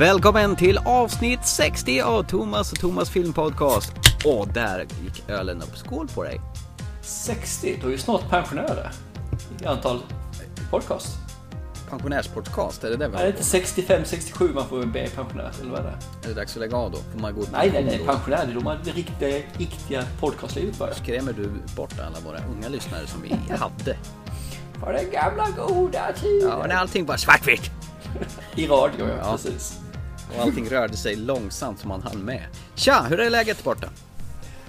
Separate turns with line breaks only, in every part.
Välkommen till avsnitt 60 av Thomas och Thomas filmpodcast. Och där gick ölen upp. Skål på dig!
60, då är ju snart pensionärer i antal podcast.
Pensionärspodcast, är det det vi
Är det inte 65, 67 man får bli pensionär? Eller vad är det?
Är det dags att lägga av då? Får man gå
Nej, nej, nej. Pensionär, det är då man det riktiga, riktiga podcastlivet börjar.
Skrämmer du bort alla våra unga lyssnare som vi hade?
På den gamla goda tiden.
Ja, när allting var svartvitt.
I radio, ja,
Ja.
precis.
Och allting rörde sig långsamt som man hann med. Tja, hur är läget borta?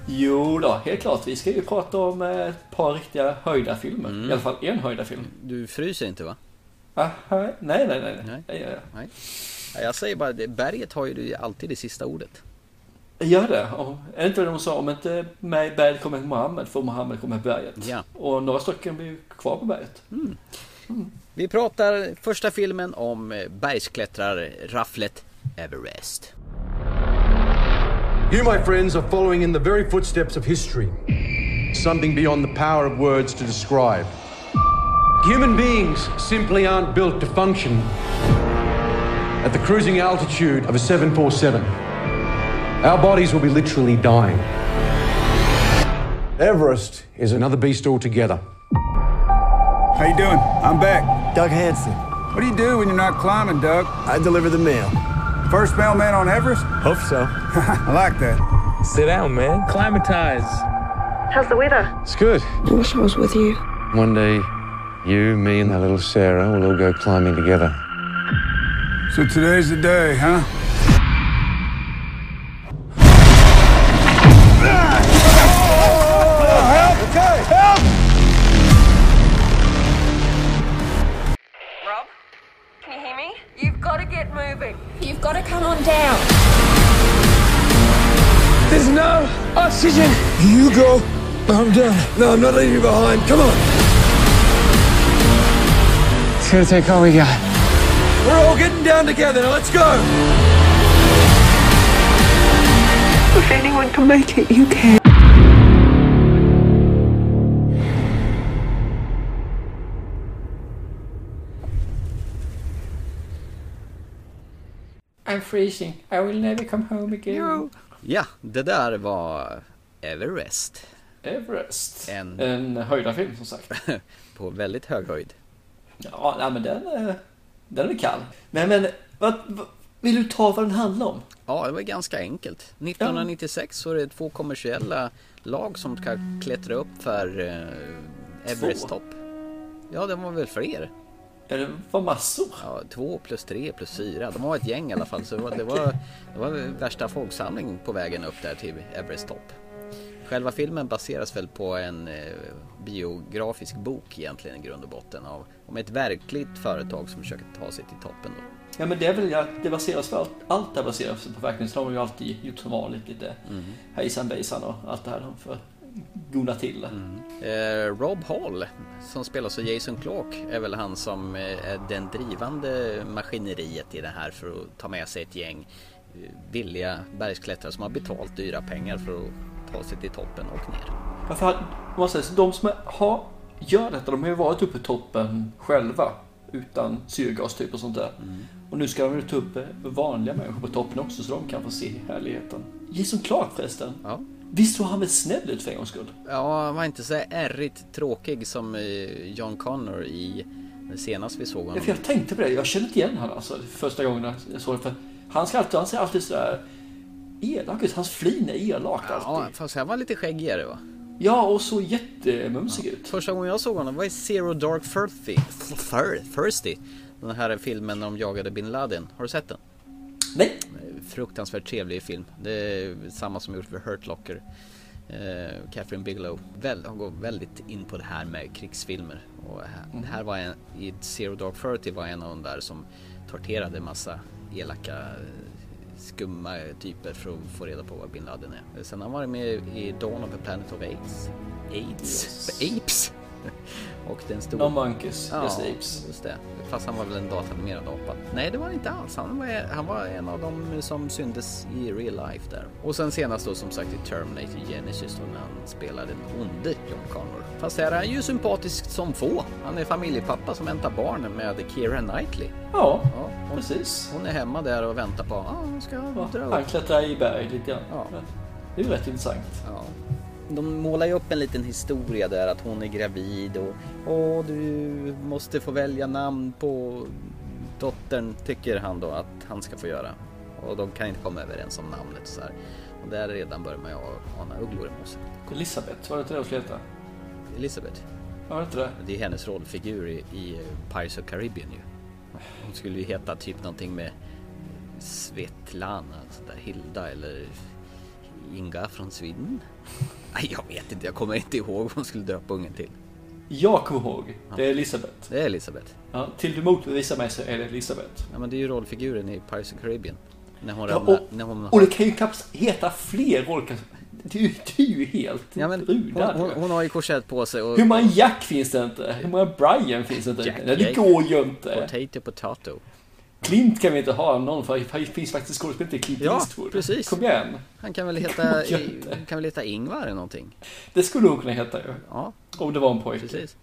Jo då, helt klart. Vi ska ju prata om eh, ett par riktiga höjda filmer.
Mm.
I alla fall en höjda film.
Du fryser inte va?
Aha, nej, nej, nej. nej.
Nej.
Jag
Nej. Ja, Jag säger bara, det, berget har ju alltid det sista ordet.
det. Gör det. Och, är det inte det de sa? Om inte med berget kommer Mohammed, får Mohammed komma berget.
Ja.
Och några stycken blir kvar på berget.
Vi pratar första filmen om eh, bergsklättrarrafflet Everest.
You, my friends, are following in the very footsteps of history. Something beyond the power of words to describe. Human beings simply aren't built to function at the cruising altitude of a 747. Our bodies will be literally dying. Everest is another beast altogether.
How you doing? I'm back.
Doug Hanson.
What do you do when you're not climbing, Doug?
I deliver the mail.
First mailman on Everest?
Hope so.
I like that.
Sit down, man. Climatize.
How's the weather?
It's good.
I wish I was with you.
One day, you, me, and that little Sarah will all go climbing together.
So today's the day, huh?
You
go. I'm done. No, I'm not leaving you behind. Come on. It's gonna take all we got. We're all getting down together. Now let's go.
If anyone can make it, you can.
I'm freezing. I will never come home again.
Ja, det där var Everest.
Everest.
En-
En höjda film som sagt.
På väldigt hög höjd.
Ja, nej, men den, är- den är kall. Men, men vad, vad, vill du ta vad den handlar om?
Ja, det var ganska enkelt. 1996 så är det två kommersiella lag som ska klättra upp för eh, Everest topp. Ja, det var väl fler.
Ja, det var massor.
Ja, två plus tre plus fyra. De var ett gäng i alla fall. Så det var, det var, det var värsta folksamling på vägen upp där till Everest topp. Själva filmen baseras väl på en eh, biografisk bok egentligen i grund och botten av, om ett verkligt företag som försöker ta sig till toppen då.
Ja, men det är väl, ja, det baseras på allt, allt det baseras på verkligen. Så de har ju alltid gjort som vanligt lite hejsan bejsan och allt det här för att gona till det.
Eh, Rob Hall som spelas av Jason Clarke är väl han som eh, är den drivande maskineriet i det här för att ta med sig ett gäng eh, villiga bergsklättrare som har betalt dyra pengar för att ta sig till toppen och ner.
Varför har, man säger, så de som har, gör detta, de har ju varit uppe på toppen själva. Utan syrgas typ och sånt där. Och nu ska de ju ta upp eh, vanliga människor på toppen också så de kan få se härligheten. Jason Clark förresten.
Ja.
Visst såg han väl snäll ut för en gångs skull?
Ja, han var inte så ärrigt tråkig som eh, John Connor i den senaste vi såg
Ja,
honom.
för jag tänkte på det, jag kände inte igen honom alltså första gången jag såg det. För han, ska alltid, han ser alltid sådär elak ut, hans flin är elakt
Ja,
alltid.
fast han var lite skäggigare va?
Ja, och så jättemumsig ut.
Första gången jag såg honom var i Zero Dark Thirty. Thir- Thirsty. Den här filmen när de jagade bin Laden. Har du sett den?
Nej,
Fruktansvärt trevlig film. Det är samma som gjort för Hurt Locker. Eh, Catherine Bigelow. Väl, hon går väldigt in på det här med krigsfilmer. Och här var en, i Zero Dark Thirty var en av de där som torterade massa elaka skumma typer för att få reda på vad bin Laden är. Sen har han varit med i Dawn of the Planet of Apes. AIDS? Apes? Och den stod...
No monkeys,
Ja,
just apes.
just det. Fast han var väl en datanimerad apa. Nej, det var han inte alls. Han var, han var en av dem som syntes i real life där. Och sen senast då som sagt i Terminator Genesis då när han spelade den onde John Connor. Fast här är han ju sympatisk som få. Han är familjepappa som väntar barn med Keira Knightley.
Ja,
Ja, hon,
precis.
hon är hemma där och väntar på, ah, hon ska
Ja,
dra upp.
han klättrar i berg lite grann.
Ja.
Det är ju rätt intressant.
Ja. De målar ju upp en liten historia där att hon är gravid och Åh, du måste få välja namn på dottern tycker han då att han ska få göra. Och de kan inte komma överens om namnet så här. Och där redan börjar man ju ana ugglor i mossen.
Elisabeth, var det inte det hon skulle heta?
Elisabeth,
Var det inte det?
det är hennes rollfigur i, i Pirates of Caribbean ju. Hon skulle ju heta typ någonting med Svetlana, sånt där Hilda eller Inga från Sweden. Jag vet inte, jag kommer inte ihåg vad hon skulle döpa ungen till.
Jag kommer ihåg. Det är Elisabeth.
Det är Elisabeth.
Ja, till du motbevisar mig så är det Elisabeth.
Ja men det är ju rollfiguren i Pirates of Caribbean. När hon
Ja,
ramlar,
och,
när hon
och det kan ju knappt heta fler roller. Det är ju, det är ju helt
Ja, men hon,
brudar.
hon, hon har ju korsett på sig och...
Hur många Jack finns det inte? Hur många Brian finns det inte?
Jack,
Nej, det går ju inte.
Potato potato.
Clint kan vi inte ha någon för det finns faktiskt skådespelare till Clint
Ja,
Eastwood.
precis.
Kom igen.
Han kan väl heta, kan väl heta Ingvar eller någonting?
Det skulle hon kunna heta ju.
Ja,
Om det var en pojke.
precis.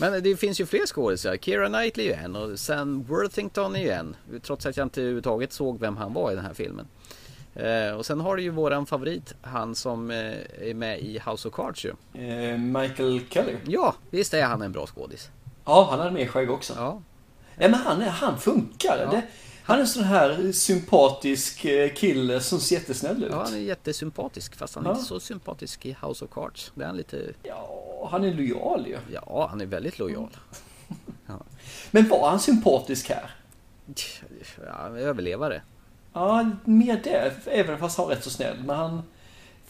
Men det finns ju fler skådespelare. Keira Knightley är ju en och Sam Worthington är ju en. Trots att jag inte överhuvudtaget såg vem han var i den här filmen. Eh, och sen har du ju våran favorit, han som eh, är med i House of Cards ju.
Eh, Michael Kelly.
Ja, visst är han en bra skådis.
Ja, han hade mer skägg också.
Ja,
Ja, men han, är- han funkar.
Ja.
Det, han är en sån här sympatisk eh, kille som ser jättesnäll ut.
ja han är jättesympatisk fast han är
Ja.
inte så sympatisk i House of Cards. Det är han lite...
Ja, han är lojal ju.
Ja, han är väldigt lojal.
Men var han sympatisk här?
Ja, överlevare.
Ja, mer det. Även fast han var rätt så snäll. Men han...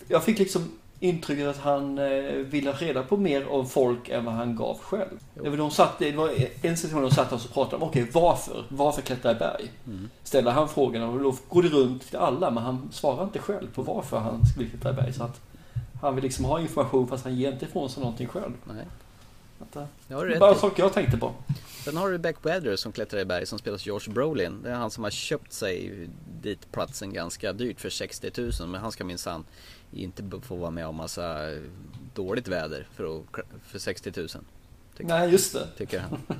Jag fick liksom intrycket att han eh, ville ha reda på mer om folk än vad han gav själv. Var, de satt, det var en situation de satt och pratade om, okej varför? Varför klättrar i berg? Ställer han frågan och då går det runt till alla men han svarar inte själv på varför han vill klättra i berg. Så att han vill liksom ha information fast han ger inte ifrån sig någonting själv.
Nej,
Att,
det har du
bara saker jag tänkte på.
Sen har du Beck Weather som klättrar i berg som spelas George Brolin. Det är han som har köpt sig dit platsen ganska dyrt för 60 000 men han ska minsann inte få vara med om massa dåligt väder för, att, för 60 000. Tycker,
Nej, just det.
tycker han.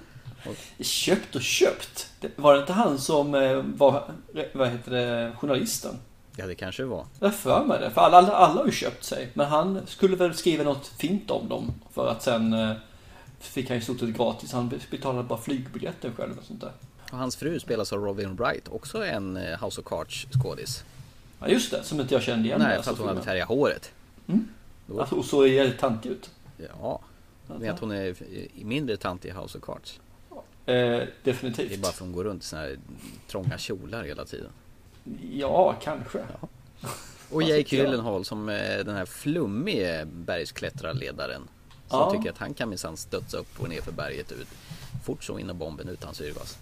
Köpt och köpt. Var det inte han som eh, var, vad heter det, journalisten?
Ja det kanske det var.
Jag för mig det. För alla, alla, alla har ju köpt sig. Men han skulle väl skriva något fint om dem. För att sen eh, fick han ju stort sett gratis. Han betalade bara flygbiljetten själv och sånt där.
Och hans fru spelas av Robin Wright, också en eh, House of Cards skådis.
Ja just det, som inte jag kände igen.
Nej, för att
såg
hon hade färgat håret. Då-
Alltså, och så jävligt tantig ut.
Ja, men att hon är eh, mindre tant i House of Cards.
Eh,
Det är
definitivt.
bara för att hon går runt i såna här trånga kjolar hela tiden.
Ja, kanske.
Och
Vad
Jake? Gyllenhaal som är den här flummige bergsklättrarledaren. Som
Ja.
tycker att han kan minsann studsa upp och ner för berget ut. Fort som innan bomben utan syrgas.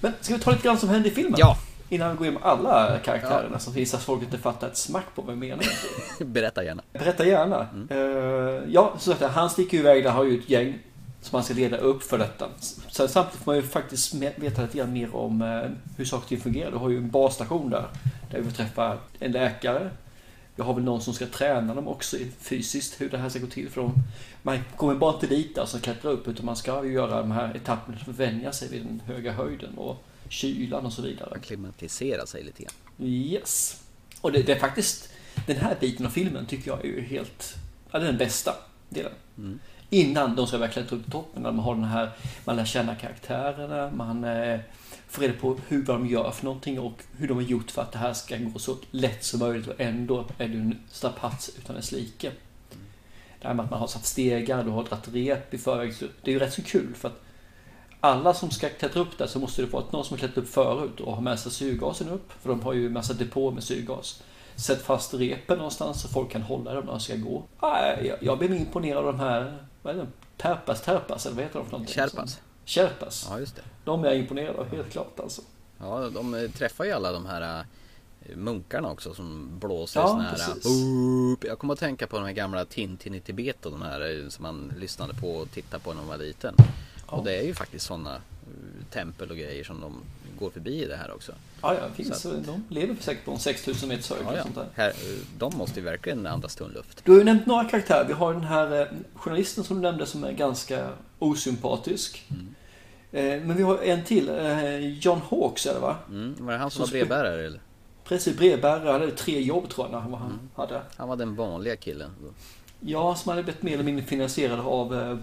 Men ska vi ta lite grann som hände i filmen?
Ja,
Innan vi går in med alla karaktärerna som visar att folk inte fattar ett smack på vad vi menar.
berätta gärna.
Berätta gärna. Eh, ja, så sagt, han sticker iväg där, har ju ett gäng som han ska leda upp för detta. Sen samtidigt får man ju faktiskt veta lite grann mer om eh, hur saker och ting fungerar. Du har ju en basstation där, där vi får träffa en läkare. Vi har väl någon som ska träna dem också fysiskt, hur det här ska gå till. För de, man kommer bara inte dit där och klättra upp, utan man ska ju göra de här etapperna för att vänja sig vid den höga höjden och kylan och så vidare.
Akklimatisera sig lite grann.
Yes. Och det, det är faktiskt, den här biten av filmen tycker jag är ju helt, ja den bästa delen. Innan de ska verkligen ta upp toppen, när man har den här, man lär känna karaktärerna, man Få reda på hur vad de gör för någonting och hur de har gjort för att det här ska gå så lätt som möjligt och ändå är det en strapats utan dess like. Det här med att man har satt stegar, du har dragit rep i förväg, det är ju rätt så kul för att alla som ska klättra upp där så måste det vara någon som har klättrat upp förut och har med sig syrgasen upp. För de har ju en massa depå med syrgas. Sätt fast repen någonstans så folk kan hålla dem när de ska gå. Ah, jag, jag blev imponerad av de här, vad är det? Terpas, terpas eller vad heter de för någonting?
Sherpas.
Sherpas.
Ja, just det.
De är jag imponerad av, helt klart alltså.
Ja, de eh, träffar ju alla de här munkarna också som blåser
Ja,
sån här
precis.
boop. Jag kommer att tänka på de här gamla Tintin i Tibet och de här eh, som man lyssnade på och tittade på när man var liten. Och det är ju faktiskt sådana tempel och grejer som de går förbi i det här också.
Ja, ja, finns,
Så
de lever säkert på en 6000 meters höjd.
Ja, ja.
Sånt där.
Här, eh, de måste ju verkligen andas tunn luft.
Du har ju nämnt några karaktärer. Vi har den här eh, journalisten som du nämnde som är ganska osympatisk. Eh, Men vi har en till. eh, John Hawkes är det va?
Mm. Var det han som
Så
var brevbärare eller?
Precis, brevbärare. Han hade tre jobb tror jag han var- hade.
Han var den vanliga killen.
Ja, som hade blivit mer eller mindre finansierade av eh,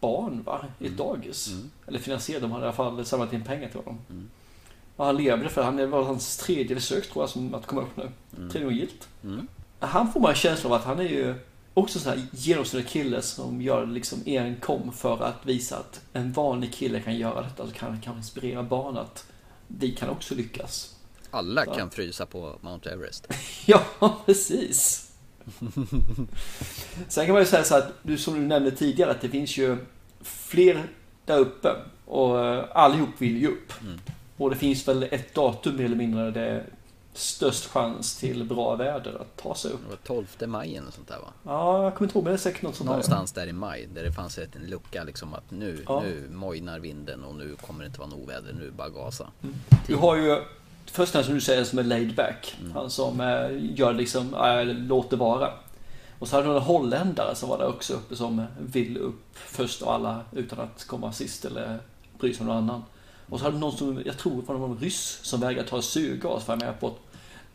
barn va? I ett dagis. Eller finansierade, de hade i alla fall samlat in pengar till honom. Och han levde för han det var hans tredje försök tror jag som att komma upp nu. Tredje gången gillt.
Mm.
Han får man en känsla av att han är ju också sån här genomsnittlig kille som gör liksom enkom för att visa att en vanlig kille kan göra detta. Så kan kan inspirera barn att vi kan också lyckas.
Alla
Ja.
kan frysa på Mount Everest.
Ja, precis. Sen kan man ju säga så att, du, som du nämnde tidigare, att det finns ju fler där uppe och eh, allihop vill ju upp. Och det finns väl ett datum mer eller mindre där störst chans till bra väder att ta sig upp.
Det var 12 maj eller sånt där va?
Ja, jag kommer inte ihåg, men det är säkert något sånt där.
Någonstans där i maj där det fanns ett- en lucka liksom att nu,
Ja.
nu mojnar vinden och nu kommer det inte vara något oväder, nu bara gasa.
Du har ju första som du säger som är laid back. Han som eh, gör liksom, äh, låt det vara. Och så hade du en holländare som var där också uppe som vill upp först av alla utan att komma sist eller bry sig om någon annan. Och så hade du någon som, jag tror var någon ryss som vägrar ta syrgas för är med på att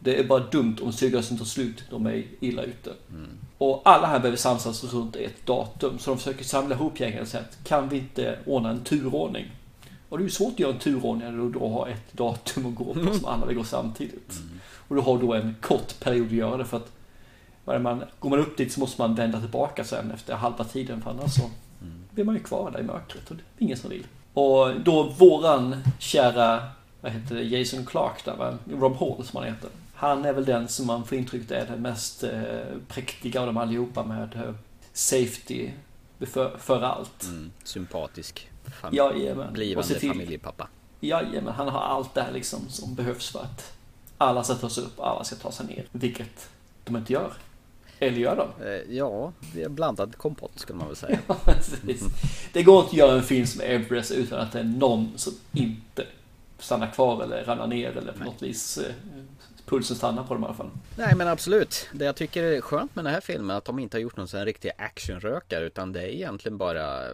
det är bara dumt om syrgasen tar slut, de är illa ute. Och alla här behöver samsas runt ett datum så de försöker samla ihop gänget och säga att kan vi inte ordna en turordning? Och det är ju svårt att göra en turordning när du då har ett datum att gå på som alla vill gå samtidigt. Och du har då en kort period att göra det för att man, går man upp dit så måste man vända tillbaka sen efter halva tiden för annars så blir man ju kvar där i mörkret och det är ingen som vill. Och då våran kära, vad heter det, Jason Clark där va? Rob Hall som han heter. Han är väl den som man får intrycket är den mest eh, präktiga av dem allihopa med eh, safety för, för allt.
Mm. Sympatisk fam-.
Och
blivande
till-
familjepappa.
Jajamän, han har allt det här liksom som behövs för att alla ska ta sig upp, alla ska ta sig ner. Vilket de inte gör. Eller gör de?
Eh, ja, det är blandad kompott skulle man väl säga.
Det går inte att göra en film som Everest utan att det är någon som inte stannar kvar eller ramlar ner eller på något vis pulsen stannar på dem i alla fall.
Nej men absolut. Det jag tycker är skönt med den här filmen är att de inte har gjort någon sån här riktig actionrökare utan det är egentligen bara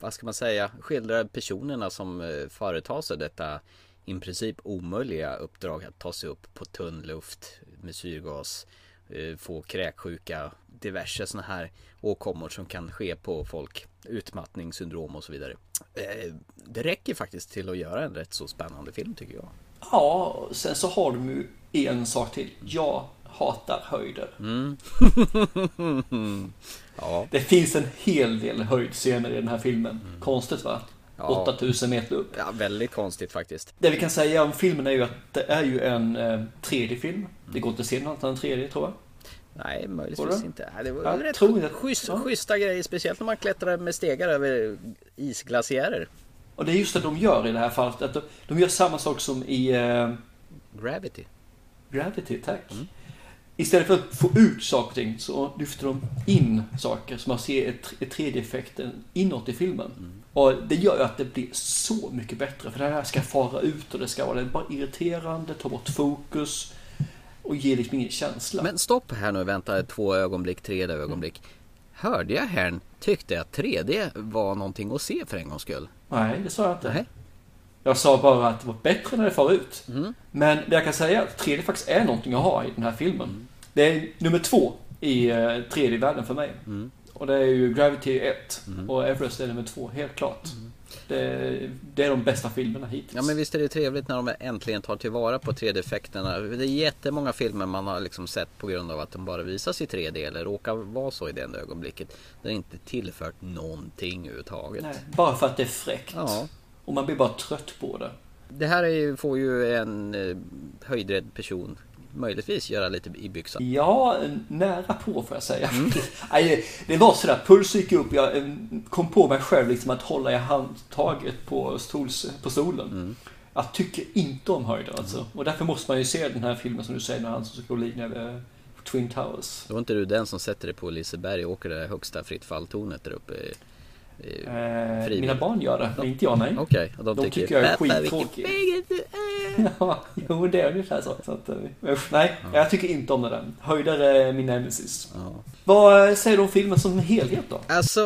vad ska man säga skildrar personerna som eh, företar sig detta i princip omöjliga uppdrag att ta sig upp på tunn luft med syrgas eh, få kräksjuka diverse sådana här åkommor som kan ske på folk utmattningssyndrom och så vidare. Eh, det räcker faktiskt till att göra en rätt så spännande film tycker jag.
Ja, sen så har de ju en sak till. Jag hatar höjder.
Ja,
Det finns en hel del höjdscener i den här filmen. Konstigt va?
Ja.
8000 meter upp.
ja väldigt konstigt faktiskt.
Det vi kan säga om filmen är ju att det är ju en eh, 3D-film. Det går inte att se något annat än 3D tror jag.
Nej, möjligtvis inte. Nej, det var
Jag
rätt
tror det.
schysst,
Ja.
schyssta grejer, speciellt när man klättrar med stegar över isglaciärer.
Och det är just det de gör i det här fallet. Att de, de gör samma sak som i eh,
Gravity.
Gravity, tack. Istället för att få ut saker och ting så lyfter de in saker så man ser ett, ett 3D-effekten inåt i filmen. Och det gör ju att det blir så mycket bättre för det här ska fara ut och det ska vara bara irriterande, ta bort fokus och ge liksom ingen känsla.
Men stopp här nu, vänta två ögonblick, tre ögonblick. Hörde jag här tyckte att 3D var någonting att se för en gångs skull?
Nej, det sa jag inte.
Nej.
Jag sa bara att det var bättre när det far ut. Men det jag kan säga är att 3D faktiskt är någonting att ha i den här filmen. Det är nummer två i eh, 3D-världen för mig. Och det är ju Gravity 1 och Everest är nummer två, helt klart. Det, det är de bästa filmerna hittills.
Ja men visst är det trevligt när de äntligen tar tillvara på 3D-effekterna. Det är jättemånga filmer man har liksom sett på grund av att de bara visas i 3D eller råkar vara så i det ögonblicket. Det inte tillfört någonting överhuvudtaget.
Nej, bara för att det är fräckt.
Ja.
Och man blir bara trött på det.
Det här är ju, får ju en eh, höjdrädd person möjligtvis göra lite i byxan.
Ja, nära på får jag säga. Nej, det var sådär, puls gick upp. Jag eh, kom på mig själv liksom att hålla i handtaget på, stols, på stolen. Jag tycker inte om höjder alltså. Och därför måste man ju se den här filmen som du säger när han som ska linje över Twin Towers.
Då var inte du den som sätter dig på Liseberg och åker det där högsta fritt falltornet där uppe? i-
Eh, mina barn gör det, men inte jag nej.
Okej, och de,
De tycker jag är
"Pappa, vilken
skittråkig."
Fegis du är."
Ja, jo det är ungefär så. så att, eh, usch, nej, jag tycker inte om den där. Höjder är min nemesis.
Ja.
Vad eh, säger du om filmen som helhet då?
Alltså,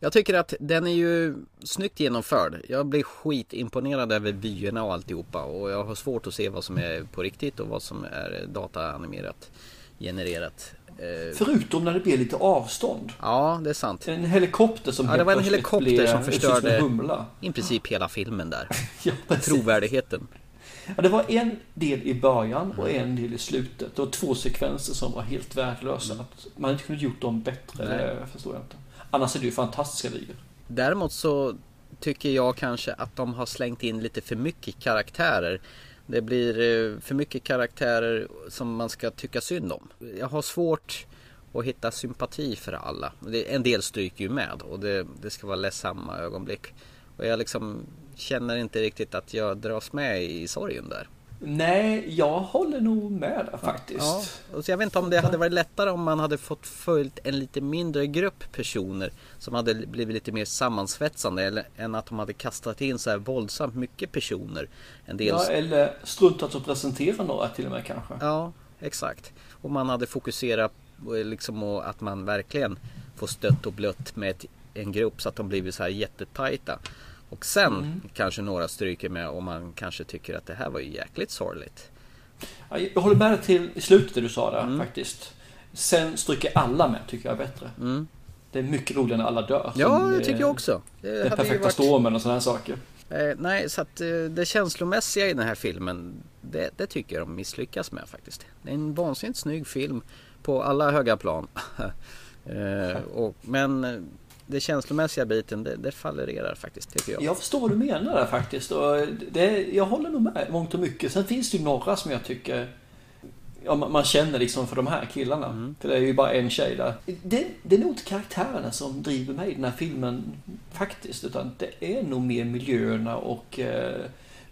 jag tycker att den är ju snyggt genomförd. Jag blir skitimponerad över vyerna och alltihopa och jag har svårt att se vad som är på riktigt och vad som är dataanimerat, genererat. Eh,
Förutom när det blir lite avstånd.
Ja, det är sant.
En helikopter som
Ja, det var en helikopter som förstörde
humla.
i princip hela filmen där.
Ja, precis.
Trovärdigheten.
Ja, det var en del i början och en del i slutet. Det var två sekvenser som var helt värdelösa. Att man inte kunde gjort dem bättre, det förstår jag inte. Annars är det ju fantastiska vyer.
Däremot så tycker jag kanske att de har slängt in lite för mycket karaktärer. Det blir eh, för mycket karaktärer som man ska tycka synd om. Jag har svårt att hitta sympati för alla. En del stryker ju med och det, det ska vara ledsamma ögonblick. Och jag liksom känner inte riktigt att jag dras med i sorgen där.
Nej, jag håller nog med där faktiskt.
Ja, och så jag vet inte om det hade varit lättare om man hade fått följt en lite mindre grupp personer som hade blivit lite mer sammansvetsande eller, än att de hade kastat in så här våldsamt mycket personer. En del...
Ja, eller struntat att presentera några till och med kanske.
Ja, exakt. Och man hade fokuserat på liksom att man verkligen får stött och blött med ett, en grupp så att de blivit så här jättetajta. Och sen
Mm.
kanske några stryker med och man kanske tycker att det här var ju jäkligt sorgligt.
Ja, Jag håller med dig till slutet det du sa
Mm.
där faktiskt. Sen stryker alla med tycker jag är bättre.
Mm.
Det är mycket roligare när alla dör.
Ja, det
eh,
tycker jag också. Det
Den perfekta
varit-
stormen och sådana här saker.
Eh, nej, så att eh, det känslomässiga i den här filmen, det, det tycker jag de misslyckas med faktiskt. Det är en vansinnigt snygg film på alla höga plan. eh, och, men eh, det känslomässiga biten, det, det fallererar faktiskt tycker jag.
Jag förstår vad du menar där faktiskt. Och det, jag håller nog med mångt och mycket. Sen finns det ju några som jag tycker ja, man, man känner liksom för de här killarna.
Mm.
För det är ju bara en tjej där. Det, det är nog inte karaktärerna som driver mig i den här filmen faktiskt. Utan det är nog mer miljöerna och eh,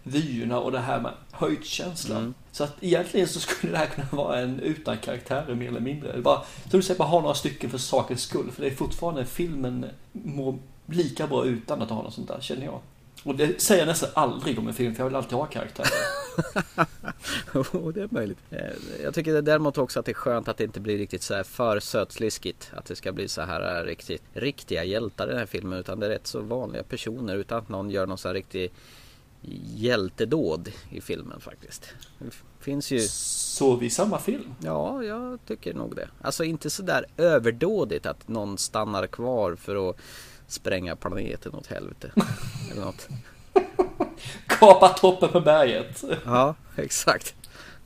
vyerna och det här med höjdkänslan.
Mm.
Så att egentligen så skulle det här kunna vara en utan karaktärer mer eller mindre. Bara, som du säger, bara ha några stycken för sakens skull. För det är fortfarande filmen mår lika bra utan att ha något sånt där, känner jag. Och det säger jag nästan aldrig om en film, för jag vill alltid ha karaktärer.
Jo, det är möjligt. Eh, Jag tycker däremot också att det är skönt att det inte blir riktigt så här för sötsliskigt. Att det ska bli så här eh, riktigt, riktiga hjältar i den här filmen. Utan det är rätt så vanliga personer utan att någon gör någon så här riktig hjältedåd i filmen faktiskt. Det finns ju
Så vi samma film?
Ja, jag tycker nog det. Alltså inte sådär överdådigt att någon stannar kvar för att spränga planeten åt helvete. Eller något.
Kapa toppen på berget.
Ja, exakt.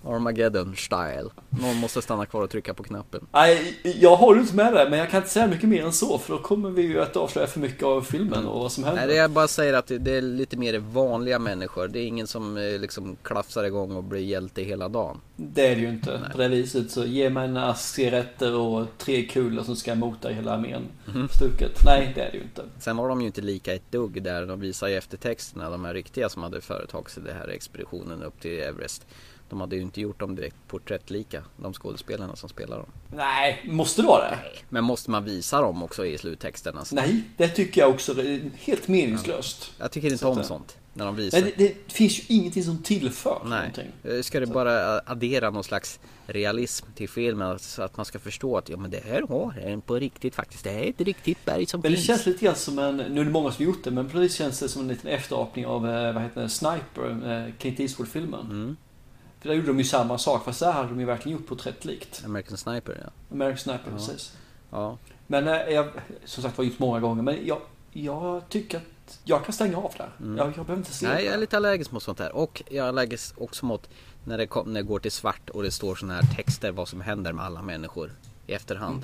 Armageddon style. Någon måste stanna kvar och trycka på knappen.
Nej, jag håller inte med dig, men jag kan inte säga mycket mer än så, för då kommer vi ju att avslöja för mycket av filmen och vad som händer.
Nej, det jag bara säger att det- är lite mer vanliga människor. Det är ingen som eh, liksom klafsar igång och blir hjälte hela dagen.
Det är det ju inte. På det viset så ge mig en ask cigaretter och tre kulor som ska mota hela armén.
Mhm.
Stuket. Nej, det är det ju inte.
Sen var de ju inte lika ett dugg där. De visar ju eftertexterna, de här riktiga som hade företagit sig den här expeditionen upp till Everest. De hade ju inte gjort dem direkt porträttlika, de skådespelarna som spelar dem.
Nej, måste det vara det?
Men måste man visa dem också i sluttexterna?
Nej, det tycker jag också är helt meningslöst.
Jag tycker inte
Så
om
det-
sånt. När de visar.
Nej, det, det finns ju ingenting som tillför
Nej.
någonting.
Eh, Ska det bara addera någon slags realism till filmen så att man ska förstå att ja men det här har en på riktigt faktiskt. Det här är ett riktigt berg som
Men det
finns.
känns lite grann som en, nu är det många som gjort det, men det viset känns det som en liten efterapning av, eh, vad heter det, Sniper, eh, Clint Eastwood-filmen.
Mm.
För där gjorde de ju samma sak, fast där hade de ju verkligen gjort porträttlikt.
American Sniper ja.
American Sniper,
Ja.
precis.
ja.
Men eh, jag, som sagt var gjort många gånger, men jag, jag tycker att jag kan stänga av där.
Mm.
Jag, jag behöver inte se
Nej
det.
jag är lite allergisk mot sånt här. Och jag är allergisk också mot när det, kom, när det går till svart och det står såna här texter vad som händer med alla människor i efterhand.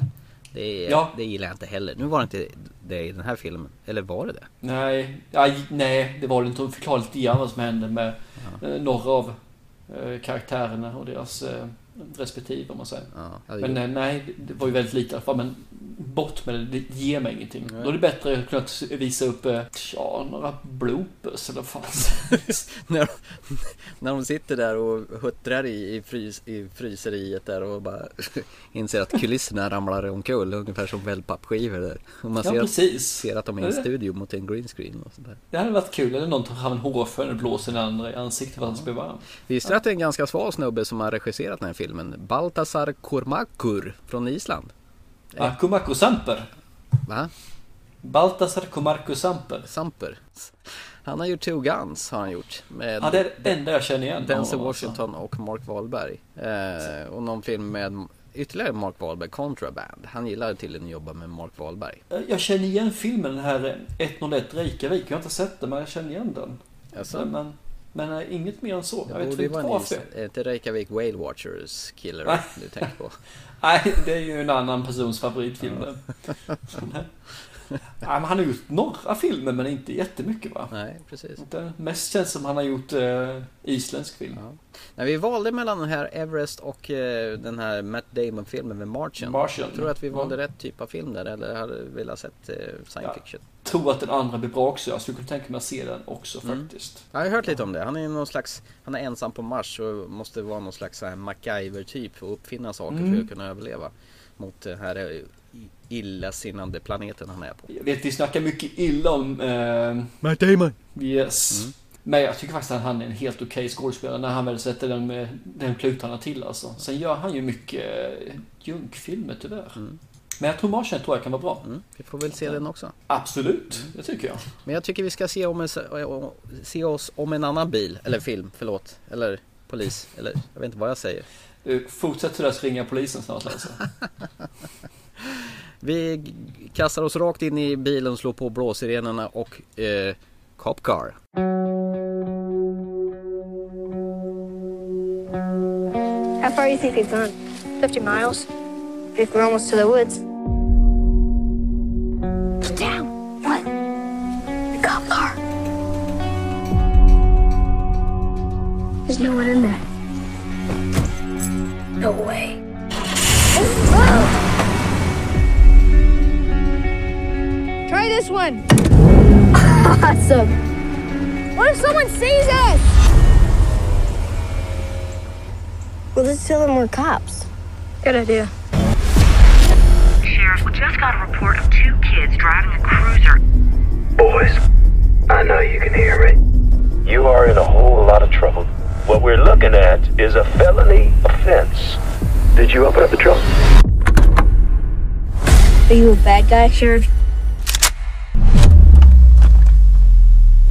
Det, är,
Mm. Ja.
det gillar jag inte heller. Nu var det inte det i den här filmen. Eller var det det?
Nej, aj, nej, det var det inte. De förklarade lite grann vad som hände med eh, några av Eh, karaktärerna och deras eh, respektive, om man säger.
Ja,
Men
jo.
eh, nej, det var ju väldigt lite i alla fall. Men bort med det, det ger mig ingenting. Då är det bättre att kunna visa upp, eh, ja, några bloopers eller vad fan
när, när de sitter där och huttrar i, i, frys, i fryseriet där och bara inser att kulisserna ramlar omkull ungefär som wellpappskivor där. Och man
Ja,
ser,
precis.
ser att de är i en studio mot en green screen och sånt där.
Det hade varit kul, eller någon tar fram en hårfön och blåser den andra i ansiktet för att han ska bli varm.
Visste du att det är en ganska sval snubbe som har regisserat den här filmen? Baltasar Kormakur från Island.
Ja, Kumako Samper.
Va?
Baltasar Komarko Samper.
Samper. Han har gjort Two Guns har han gjort. Med
Ja, det är det enda jag känner igen.
Denzel
alltså.
Washington och Mark Wahlberg. Eh, och någon film med ytterligare Mark Wahlberg, Contraband. Han gillar tydligen att jobba med Mark Wahlberg.
Jag känner igen filmen, den här 101 Reykjavik. Jag har inte sett den, men jag känner igen den.
Alltså,
Men, men äh, inget mer än så. Jag
det
vet
borde ju
inte varför.
är inte Reykjavik Whale Watchers Killer du tänker på?
Nej, det är ju en annan persons favoritfilm. det. Men han har gjort några filmer, men inte jättemycket va?
Nej, precis.
Det mest känns som han har gjort eh, isländsk film.
Ja. När vi valde mellan den här Everest och eh, den här Matt Damon-filmen med Martian.
Martian.
Tror du att vi valde
Ja.
rätt typ av film där eller hade velat sett eh, science
Ja.
fiction?
Tror att den andra blir bra också. Jag skulle kunna tänka mig att se den också
Mm.
faktiskt.
Jag har hört lite om det. Han är någon slags, han är ensam på Mars och måste vara någon slags MacGyver-typ och uppfinna saker
Mm.
för att kunna överleva. Mot den här eh, illasinnande planeten han är på.
Jag vet, vi snackar mycket illa om... Eh,
Matt Damon!
yes.
Mm.
Men jag tycker faktiskt att han är en helt okej skådespelare när han väl sätter den, med, den klutarna till alltså. Sen gör han ju mycket eh, junkfilmer tyvärr. Men jag tror Martian tror jag kan vara bra.
Mm. Vi får väl se den också.
Absolut, det tycker jag.
Men jag tycker vi ska se, om en, se oss om en annan bil, eller film, förlåt. Eller polis, eller jag vet inte vad jag säger.
Du, fortsätt sådär så ringer polisen snart alltså.
Vi kastar oss rakt in i bilen, slår på blåsirenerna och eh, Cop Car.
How far do you think we've gone? 50 miles. If we're almost to the woods. Down. What? The cop car. There's no one in there. No way. This one. Awesome. What if someone sees us? Well, let's tell them we're cops. Good idea.
Sheriff, we just got a report of two kids driving a cruiser.
Boys, I know you can hear me. You are in a whole lot of trouble. What we're looking at is a felony offense. Did you open up the trunk?
Are you a bad guy, Sheriff?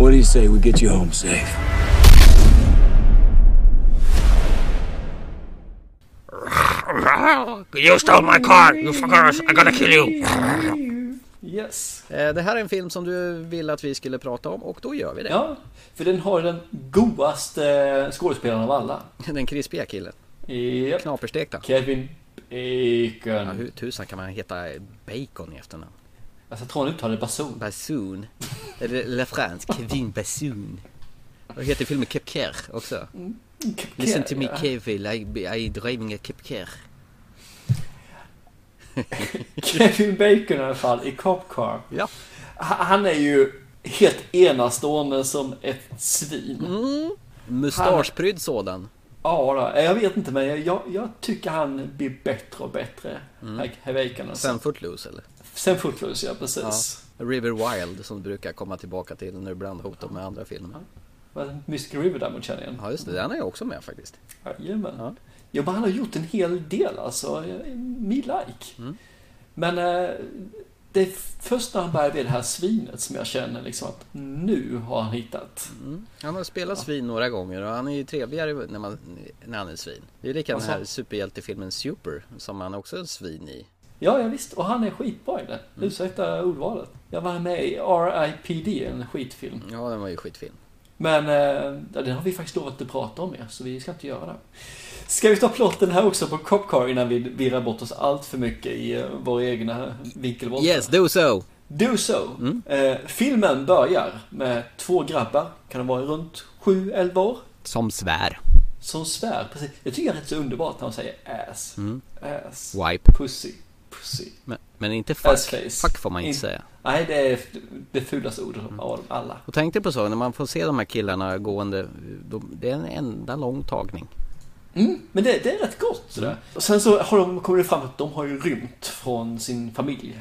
What do you say we get you home safe?
You stole my car, you fuckers! I gotta kill you!
Yes.
Eh, det här är en film som du ville att vi skulle prata om och då gör vi det.
Ja, för den har den godaste skådespelaren av alla.
Den krispiga killen.
Yep.
Knaperstekta.
Kevin Bacon.
Ja, hur tusan kan man heta Bacon i efternamn?
Alltså, jag tror han uttalade bason.
Bassoon. Eller La France, Kevin Bassoon. Och heter filmen Kepker också. Listen to me
ja.
Kevin, I, I driving a Kepker.
Kevin Bacon i alla fall i Cop Car.
Ja.
Ha- Han är ju helt enastående som ett svin.
Mm. Mustaschprydd sådan.
Ja, då, jag vet inte men jag, jag, jag tycker han blir bättre och bättre. Mm. Alltså.
Sen Footloose eller?
Sen Footloose, ja precis.
River Wild som du brukar komma tillbaka till när du ibland hotar med andra filmer.
Ja. Mystic River däremot känner jag igen.
Ja just det, den är jag också med faktiskt.
Jajamän.
Ja.
Ja, men han har gjort en hel del alltså. Me like.
Mm.
Men eh, det är först när han börjar bli det här svinet som jag känner liksom att nu har han hittat.
Mm. Han har spelat svin några gånger och han är ju trevligare när, man, när han är svin. Det är likadant den här
Alltså.
superhjältefilmen Super som han också är svin i.
Ja, ja visst. Och han är skitbra i det.
Mm.
Ursäkta ordvalet. Jag var med i R.I.P.D. en skitfilm.
Ja, den var ju skitfin.
Men eh, den har vi faktiskt lovat att prata om mer, så vi ska inte göra det. Ska vi ta plotten här också på Cop Car innan vi virrar bort oss allt för mycket i uh, våra egna vinkelvolter?
Yes, do so!
Do so.
Mm.
Eh, filmen börjar med två grabbar, kan de vara runt 7-11 år,
Som svär.
som svär. Precis. Jag tycker det är rätt så underbart när de säger ass.
Mm.
Ass.
Wipe.
Pussy. Pussy.
Men, men inte fuck. Fuck får man inte
In-
säga.
Nej, det är det fulaste ordet av alla.
Och tänk dig på så, när man får se de här killarna gående, de, det är en enda lång tagning.
Mm, men det, det är rätt gott sådär. Och sen så har de kommit fram att de har ju rymt från sin familj.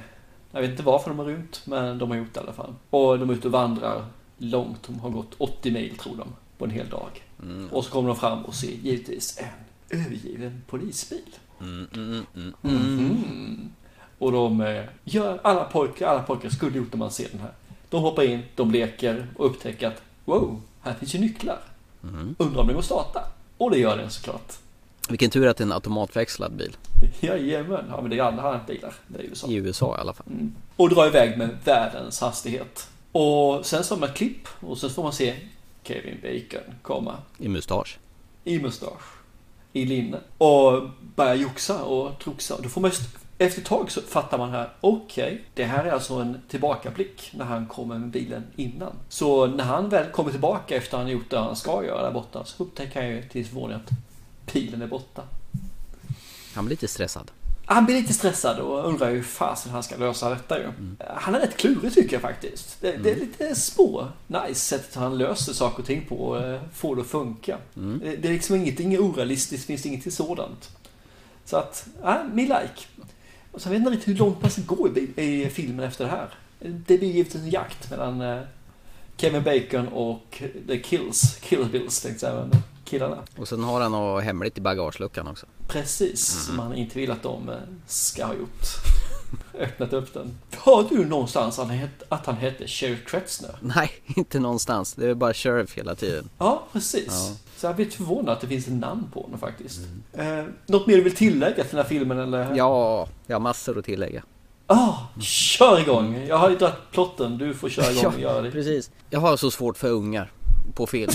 Jag vet inte varför de har rymt, men de har gjort det i alla fall. Och de är ute och vandrar långt. De har gått 80 mil tror de, på en hel dag.
Mm.
Och så kommer de fram och ser givetvis en övergiven polisbil.
Mm, mm, mm,
Mhm. Och de eh, gör alla pojkar, alla pojkar skulle gjort när man ser den här. De hoppar in, de leker och upptäcker att wow, här finns ju nycklar.
Mm.
Undrar om det går att starta. Och det gör den såklart.
Vilken tur att det är en automatväxlad bil.
Jajamän, ja men det är alla bilar. Det är ju så.
I USA i alla fall.
Mm. Och drar iväg med världens hastighet. Och sen så har man ett klipp och sen får man se Kevin Bacon komma
I mustasch.
i mustasch, i linne och börja joxa och troxa. Då får man just, efter ett tag så fattar man här, okej, det här är alltså en tillbakablick när han kommer med bilen innan. Så när han väl kommer tillbaka efter att han gjort det han ska göra där borta så upptäcker han ju till sin förvåning att bilen är borta.
Han blir lite stressad.
Han blir lite stressad och undrar hur fasen han ska lösa detta ju. Han är rätt klurig tycker jag faktiskt. Det, det är lite små, nice sättet han löser saker och ting på och eh, får det att funka. Det, det är liksom ingenting orealistiskt, finns ingenting sådant. Så att, ja, me like. Och sen vet jag inte riktigt hur långt man ska gå i, i filmen efter det här. Det blir givetvis en jakt mellan eh, Kevin Bacon och The Kills, Kill Bills tänkte jag men killarna.
Och sen har han något hemligt i bagageluckan också.
Precis, som han inte vill att de eh, ska ha gjort. Öppnat upp den. Har du någonstans att han hette, Sheriff Kretzner?
Nej, inte någonstans. Det är bara Sheriff hela tiden.
Ja, precis.
Ja.
Så jag blir förvånad att det finns en namn på honom faktiskt. Eh, något mer du vill tillägga till den här filmen eller?
Ja, jag har massor att tillägga.
Ah, kör igång! Jag har ju dragit plotten, du får köra igång och göra det.
precis. Jag har så svårt för ungar på film.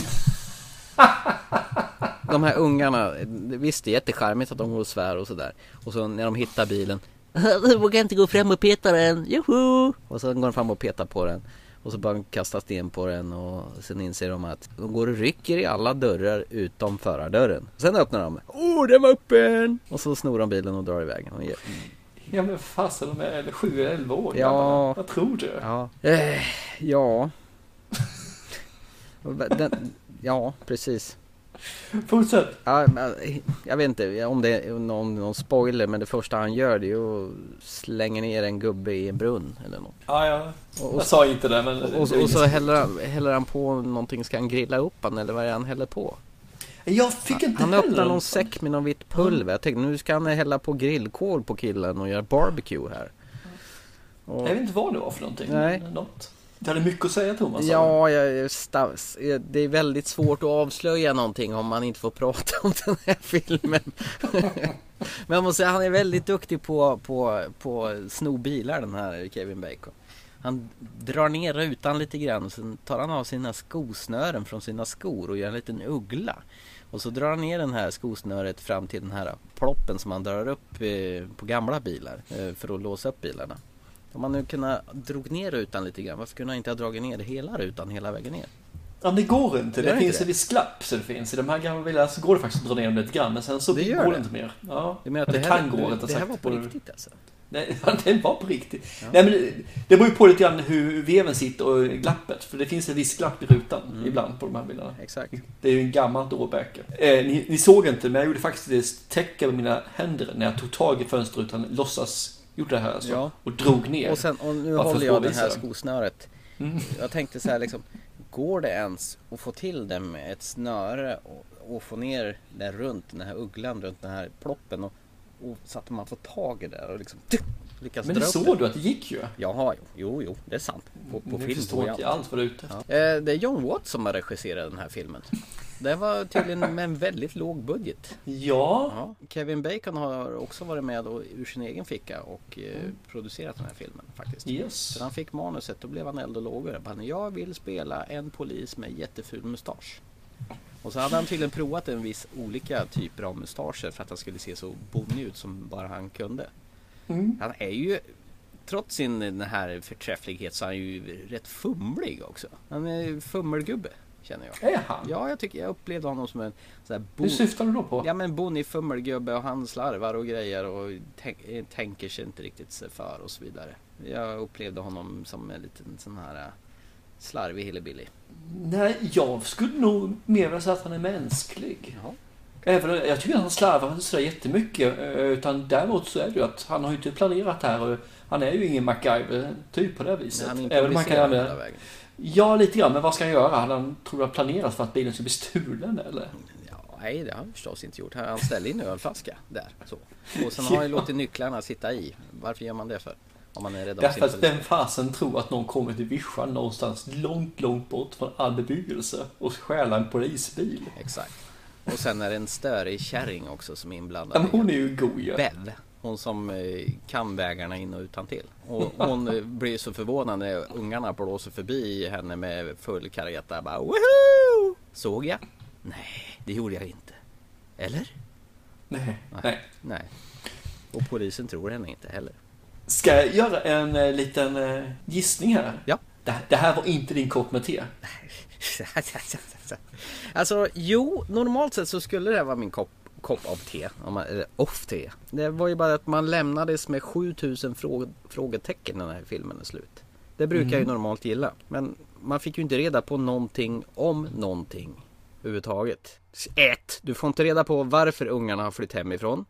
De här ungarna, visst det är jättecharmigt att de går och svär och sådär. Och så när de hittar bilen. Jag vågar inte gå fram och peta den, joho! Och så går de fram och petar på den. Och så börjar de kasta sten på den och sen inser de att de går och rycker i alla dörrar utom förardörren. Sen öppnar de. Åh, den var öppen! Och så snor de bilen och drar iväg. Och ge-
Ja men fasen, de är 7 eller 11 år
Ja.
gamla. Jag tror det.
Ja. Eh, ja. Den, ja, precis.
Fortsätt.
Ja, jag vet inte om det är någon, någon spoiler men det första han gör det är ju att slänga ner en gubbe i en brunn eller något.
Ja, ja.
Och,
Jag sa inte det men...
och, och, och så häller han, häller han på någonting, ska han grilla upp han eller vad är det han häller på?
Jag fick inte
Han
heller
öppnar någon säck med någon vitt pulver. Jag tänkte nu ska han hälla på grillkol på killen och göra barbecue här. Och,
Jag vet inte vad det var för någonting.
Nej.
Något. Du hade mycket att säga Thomas.
Ja, jag, sta- det är väldigt svårt att avslöja någonting om man inte får prata om den här filmen. Men jag måste säga, han är väldigt duktig på, på, på sno bilar den här Kevin Bacon. Han drar ner rutan lite grann och sen tar han av sina skosnören från sina skor och gör en liten uggla. Och så drar han ner den här skosnöret fram till den här ploppen som man drar upp eh, på gamla bilar eh, för att låsa upp bilarna. Om man nu kunde drog ner rutan lite grann, varför kunde han inte ha dragit ner hela rutan hela vägen ner?
Ja, det går inte. Det
inte
finns
det?
en viss glapp så det finns. I de här gamla bilarna så går det faktiskt att dra ner dem lite grann. Men sen så
Det
går det
det.
inte mer. Ja.
Jag menar att det,
det
här,
kan gå
det, det här var på riktigt alltså.
Nej, det var på riktigt. Nej, men det, det beror ju på lite grann hur veven sitter och glappet. För det finns en viss glapp i rutan
Mm.
ibland på de här bilarna.
Exakt.
Det är ju en gammalt årbäke. Eh, ni, ni såg inte, men jag gjorde faktiskt ett tecken med mina händer när jag tog tag i fönsterrutan, låtsas gjorde det här alltså,
Ja.
och drog ner.
Och sen, och nu håller jag det här
det.
skosnöret.
Mm.
Jag tänkte så här liksom, går det ens att få till det med ett snöre och, och få ner det runt den här ugglan, runt den här ploppen och, och så att man får tag i det och liksom lyckas
Men det såg du att det gick ju.
Jaha, jo, jo, jo, det är sant. På, på film
förstår inte alls vad du är ute efter.
Ja. Eh, Det är John Watts som har regisserat den här filmen. Det var tydligen med en väldigt låg budget.
Ja.
Ja, Kevin Bacon har också varit med och, ur sin egen ficka och eh,
Mm.
producerat den här filmen faktiskt.
Yes.
Så han fick manuset då blev han eld och lågor. Jag vill spela en polis med jätteful mustasch. Och så hade han tydligen provat en viss olika typer av mustascher för att han skulle se så bonnig ut som bara han kunde.
Mm.
Han är ju Trots sin den här förträfflighet så är han ju rätt fumlig också. Han är fummelgubbe. Känner jag.
Är han?
Ja, jag tycker jag upplevde honom som en sån här
Hur syftar du då på?
Ja men bonnig fummelgubbe och han slarvar och grejer och tänk, eh, tänker sig inte riktigt sig för och så vidare. Jag upplevde honom som en liten sån här eh, slarvig hillebilly.
Nej, jag skulle nog mer vilja säga att han är mänsklig.
Ja.
Även, jag tycker att han slarvar inte sådär jättemycket. eh, Utan däremot så är det ju att han har ju inte planerat det här. Och han är ju ingen MacGyver-typ på det viset.
Men han
Även om kan
improviserar
använda... Ja, lite grann. Men vad ska han göra? Han han tror jag planerat för att bilen ska bli stulen eller?
Ja, nej, det har han förstås inte gjort. Han ställde in en ölflaska där. Så. Och sen har han ju
Ja.
låtit nycklarna sitta i. Varför gör man det för? Om man är rädd
Därför att vem fasen tror att någon kommer till vischan någonstans långt, långt bort från all bebyggelse och stjäla en polisbil?
Exakt. Och sen är det en störig kärring också som är
Ja,
inblandad.
men hon är ju god ju.
Bev. Hon som eh, kan vägarna in och utan till. Och hon eh, blir så förvånad när ungarna blåser förbi henne med full kareta. Bara, Woho! Såg jag? Nej, det gjorde jag inte. Eller?
Nej, nej.
Nej. Och polisen tror henne inte heller.
Ska jag göra en eh, liten eh, gissning här?
Ja.
Det, det här var inte din kopp med te.
Alltså jo, normalt sett så skulle det här vara min kopp, kopp av te. Eller off te. Det var ju bara att man lämnades med 7000 frå, frågetecken när den här filmen är slut. Det brukar jag ju
Mm.
normalt gilla. Men man fick ju inte reda på någonting om någonting överhuvudtaget. Ett, Du får inte reda på varför ungarna har flytt hemifrån.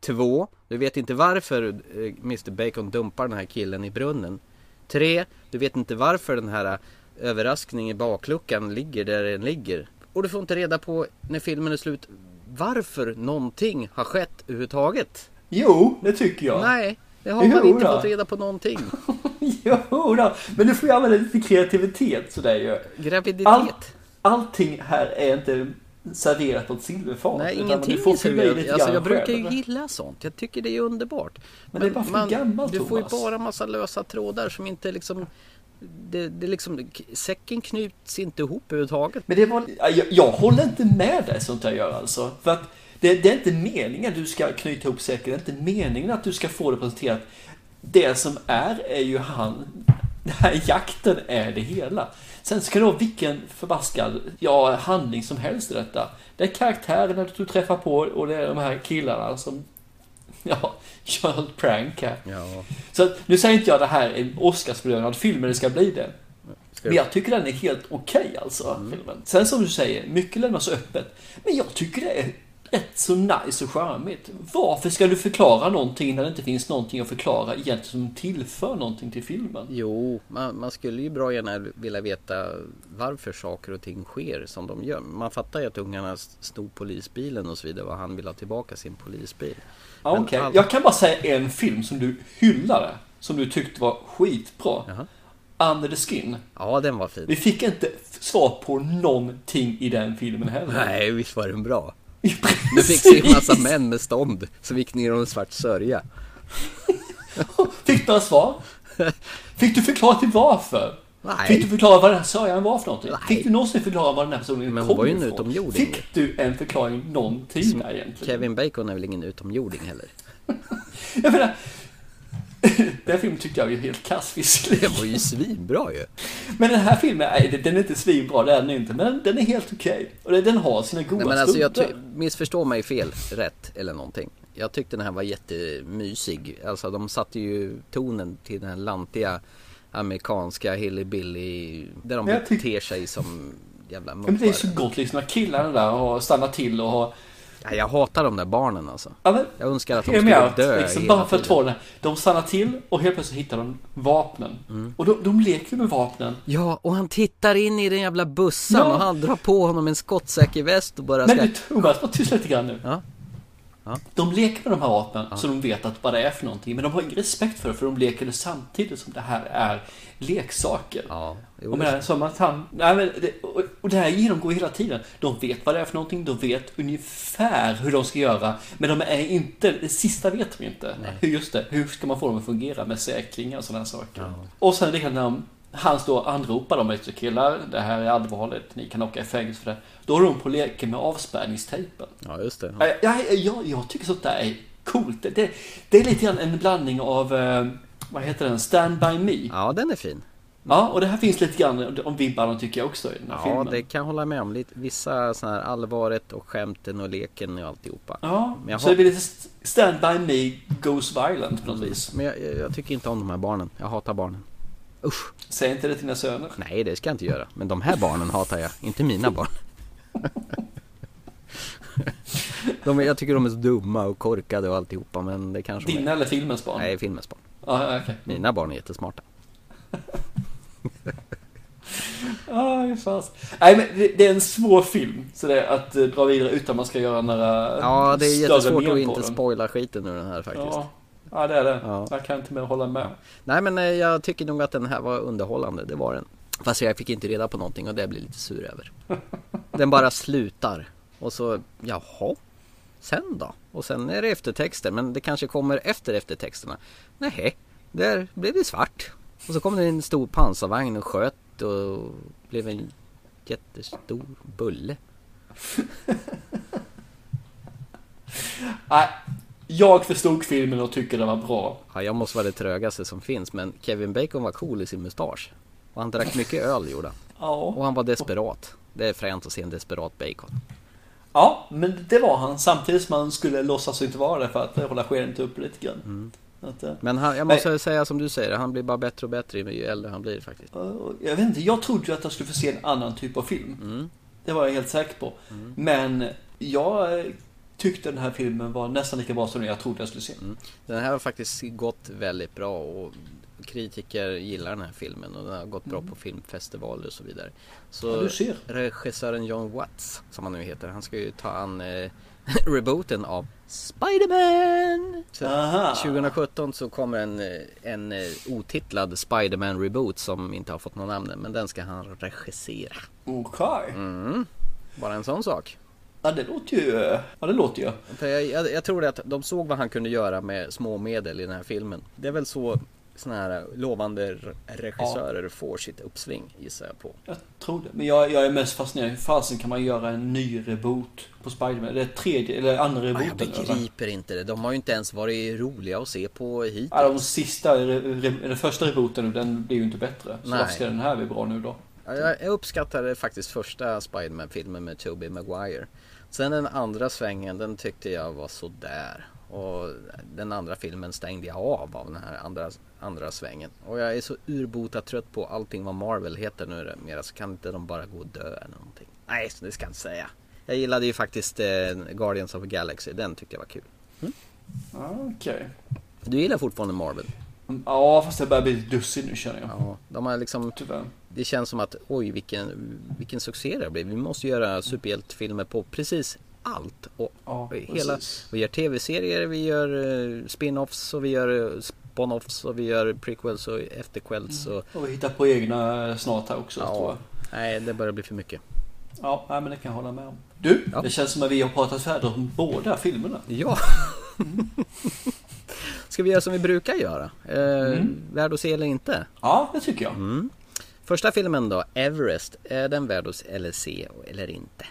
Två, Du vet inte varför eh, Mr Bacon dumpar den här killen i brunnen. Tre, Du vet inte varför den här eh, överraskningen i bakluckan ligger där den ligger. Och du får inte reda på när filmen är slut varför någonting har skett överhuvudtaget.
Jo, det tycker jag.
Nej, det har man
Jo
inte
då.
fått reda på någonting.
Jo då, men du får ju använda lite kreativitet sådär ju.
Graviditet.
All, allting här är inte serverat på ett silverfat.
Nej, ingenting
du får
är
lite
Alltså jag brukar ju gilla sånt. Jag tycker det är underbart.
Men det är bara för gammalt,
Du får ju bara massa lösa trådar som inte liksom... Det, det liksom, säcken knyts inte ihop överhuvudtaget.
Men det var, jag, jag håller inte med dig sånt där gör alltså. För att det, det är inte meningen att du ska knyta ihop säcken. Det är inte meningen att du ska få det presenterat. Det som är, är ju han. Den här jakten är det hela. Sen ska det vara vilken förbaskad ja, handling som helst i detta. Det är karaktärerna du träffar på och det är de här killarna som ja, gör ett prank här.
Ja.
Så att, nu säger inte jag det här är en Oscarsbelönad film, men det ska bli det. Men jag tycker den är helt okej alltså, filmen. Sen som du säger, mycket lämnas öppet. Men jag tycker det är rätt så nice och charmigt. Varför ska du förklara någonting när det inte finns någonting att förklara egentligen som tillför någonting till filmen?
Jo, man, man skulle ju bra gärna vilja veta varför saker och ting sker som de gör. Man fattar ju att ungarna stod polisbilen och så vidare och han vill ha tillbaka sin polisbil.
Ja, Okej,
allt-
jag kan bara säga en film som du hyllade. Som du tyckte var skitbra. Under the Skin.
Ja, den var fin.
Vi fick inte svar på någonting i den filmen heller.
Nej, visst var den bra. Du fick se en massa män med stånd som gick ner i en svart sörja.
Fick du några svar? Fick du förklara till varför?
Nej.
Fick du förklara vad den här sörjan var för någonting? Fick du någonsin förklara vad den här personen
Men
kom
hon var ju en utomjording.
Fick du en förklaring någonting där egentligen?
Kevin Bacon är väl ingen utomjording heller?
Jag menar, den filmen tyckte jag var helt kass visserligen.
Den var ju svinbra ju.
Men den här filmen, nej, den är inte svinbra, det är den inte. Men den är helt okej. Och den har sina goda
Nej, men alltså jag missförstå mig fel, rätt eller någonting. Jag tyckte den här var jättemysig. Alltså de satte ju tonen till den här lantiga amerikanska hillbilly där de beter sig som jävla
Men det är så gott liksom när killarna där har stannat till och har...
Ja, jag hatar de där barnen alltså.
Ja, men,
Jag önskar att de skulle
out,
dö
liksom, bara för att få. De stannar till och helt plötsligt hittar de vapnen.
Mm.
Och de, de leker med vapnen.
Ja, och han tittar in i den jävla bussan
Ja.
och han drar på honom en skottsäker väst och bara ska...
Men du Thomas, var tyst lite grann nu.
Ja. Ja.
De leker med de här vapnen så de vet att vad det är för någonting. Men de har ingen respekt för det för de leker det samtidigt som det här är leksaker.
Ja, jo,
och, menar, som att han, nej, men det, och, och det här genomgår hela tiden. De vet vad det är för någonting, de vet ungefär hur de ska göra. Men de är inte, det sista vet de inte. Hur, just det, hur ska man få dem att fungera med säkringar och sådana saker. Och sen likadant när de- han står och anropar dem efter killar, det här är allvarligt, ni kan åka i fängelse för det. Då är de på leken med avspärrningstejpen.
Ja, just det.
Ja, ja, ja, jag tycker sånt där är coolt. Det, det, det är lite grann en blandning av, eh, vad heter den, Stand By Me.
Ja, den är fin.
Ja, och det här finns lite grann om vibbarna tycker jag också i den här
Ja,
filmen.
det kan jag hålla med om. Lite, vissa sådana här allvaret och skämten och leken och alltihopa.
Ja,
Men jag
så
har-
det blir lite st- Stand By Me Goes Violent på något vis.
Men jag, jag, jag tycker inte om de här barnen. Jag hatar barnen. Usch.
Säg inte det till dina söner.
Nej, det ska jag inte göra. Men de här barnen hatar jag. Inte mina barn. De, jag tycker de är så dumma och korkade och alltihopa. Men det kanske
Dina eller filmens barn?
Nej, filmens barn.
Ja, okej.
Mina barn är jättesmarta.
Ah, det fanns. Nej, men det, det är en svår film. Så det att eh, dra vidare utan man ska göra några
Ja, det är jättesvårt att inte
den.
spoila skiten ur den här faktiskt.
Ja, ja det är det.
Ja.
Jag kan inte mer hålla med.
Nej men eh, jag tycker nog att den här var underhållande, det var den. Fast jag fick inte reda på någonting och det blir lite sur över. Den bara slutar. Och så, jaha. Sen då? Och sen är det eftertexter, men det kanske kommer efter eftertexterna. Nej, där blev det svart. Och så kom det en stor pansarvagn och sköt och blev en jättestor bulle.
Nej, jag förstod filmen och tycker den var bra.
Ja, jag måste vara det trögaste som finns, men Kevin Bacon var cool i sin mustasch. Och han drack mycket öl gjorde han.
Ja.
Och han var desperat. Det är fränt att se en desperat Bacon.
Ja, men det var han. Samtidigt som han skulle låtsas inte vara det för att hålla skenet uppe lite grann. Att, eh,
Men han, jag måste säga som du säger, han blir bara bättre och bättre ju äldre han blir faktiskt.
Jag vet inte, jag trodde ju att jag skulle få se en annan typ av film.
Mm.
Det var jag helt säker på. Men jag tyckte den här filmen var nästan lika bra som den jag trodde jag skulle se.
Den här har faktiskt gått väldigt bra och kritiker gillar den här filmen och den har gått bra på filmfestivaler och så vidare. Så
Mm. Ja,
regissören John Watts, som han nu heter, han ska ju ta an eh, rebooten av Spider-Man! Så
Aha.
2017 så kommer en, eh, en eh, otitlad Spider-Man reboot som inte har fått någon namn än, men den ska han regissera.
Okej.
Mm. Bara en sån sak.
Ja, det låter ju... Ja, det låter ju.
För jag, jag, jag tror att de såg vad han kunde göra med små medel i den här filmen. Det är väl så såna här lovande re- regissörer får sitt uppsving gissar jag på.
Jag tror det. Men jag, jag är mest fascinerad. Hur fasen kan man göra en ny reboot på Spiderman? Det är tredje, eller andra
Ja, jag
rebooten. eller?
begriper inte det. De har ju inte ens varit roliga att se på hittills.
Ja, de sista, den första rebooten, den blir ju inte bättre. Så
Nej.
varför ska den här bli bra nu då?
Ja, Jag, jag uppskattade faktiskt första Spiderman-filmen med Tobey Maguire. Sen den andra svängen, den tyckte jag var sådär. Och den andra filmen stängde jag av av den här andra, andra svängen. Och jag är så urbota trött på allting vad Marvel heter nu mera så kan inte de bara gå och dö eller någonting. Nej, det ska jag inte säga. Jag gillade ju faktiskt eh, Guardians of the Galaxy, den tyckte jag var kul.
Ja, Okej.
Du gillar fortfarande Marvel?
Ja, fast jag börjar bli lite dussin nu känner jag.
Ja, de har liksom
Tyvärr.
Det känns som att oj vilken, vilken succé det har blivit. Vi måste göra superhjältefilmer på precis allt. Och,
Ja,
hela,
precis.
vi gör tv-serier, vi gör eh, spin-offs och vi gör eh, spon-offs och vi gör prequels och efterquels. Och,
Och vi hittar på egna snart här också tror jag.
ja, nej det börjar bli för mycket.
Ja, men det kan jag hålla med om. Du,
Ja.
det känns som att vi har pratat färdigt om båda filmerna.
Ja. Ska vi göra som vi brukar göra? Eh,
Mm.
Värd att se eller inte?
Ja, det tycker jag.
Mm. Första filmen då, Everest. Är den värd att se eller se eller inte?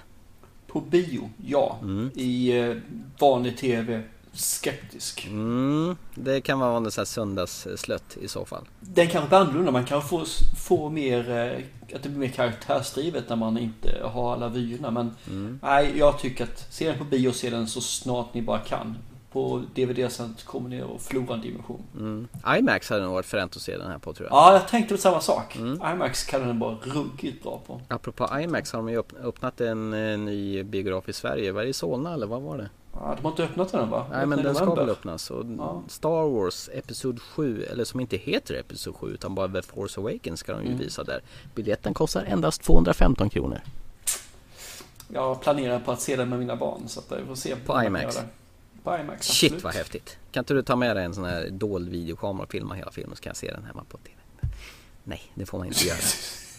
På bio, ja.
Mm.
I eh, vanlig TV, skeptisk.
Mm, det kan vara en sån här söndagsslött i så fall.
Den kanske blir annorlunda, man kan få, få mer, eh, att det blir mer karaktärsdrivet när man inte har alla vyerna. Men
Mm.
nej, jag tycker att se den på bio se den så snart ni bara kan. På DVD sen kommer ni att förlora en dimension.
Mm. IMAX hade nog varit fränt att se den här på tror jag.
Ja, jag tänkte på samma sak.
Mm.
IMAX kan den vara ruggigt bra på.
Apropå IMAX har de ju öpp- öppnat en, eh, ny biograf i Sverige. Var det i Solna eller vad var det?
Ja, de har inte öppnat den va?
Nej men den ska väl öppnas. Och
Ja.
Star Wars Episod 7, eller som inte heter Episod 7 utan bara The Force Awakens ska de ju
Mm.
visa där. Biljetten kostar endast 215 kronor.
Jag planerar på att se den med mina barn så att vi får se.
På IMAX.
Göra det. På IMAX,
Shit
absolut.
vad häftigt. Kan inte du ta med dig en sån här dold videokamera och filma hela filmen så kan jag se den hemma på TV? Nej, det får man inte göra.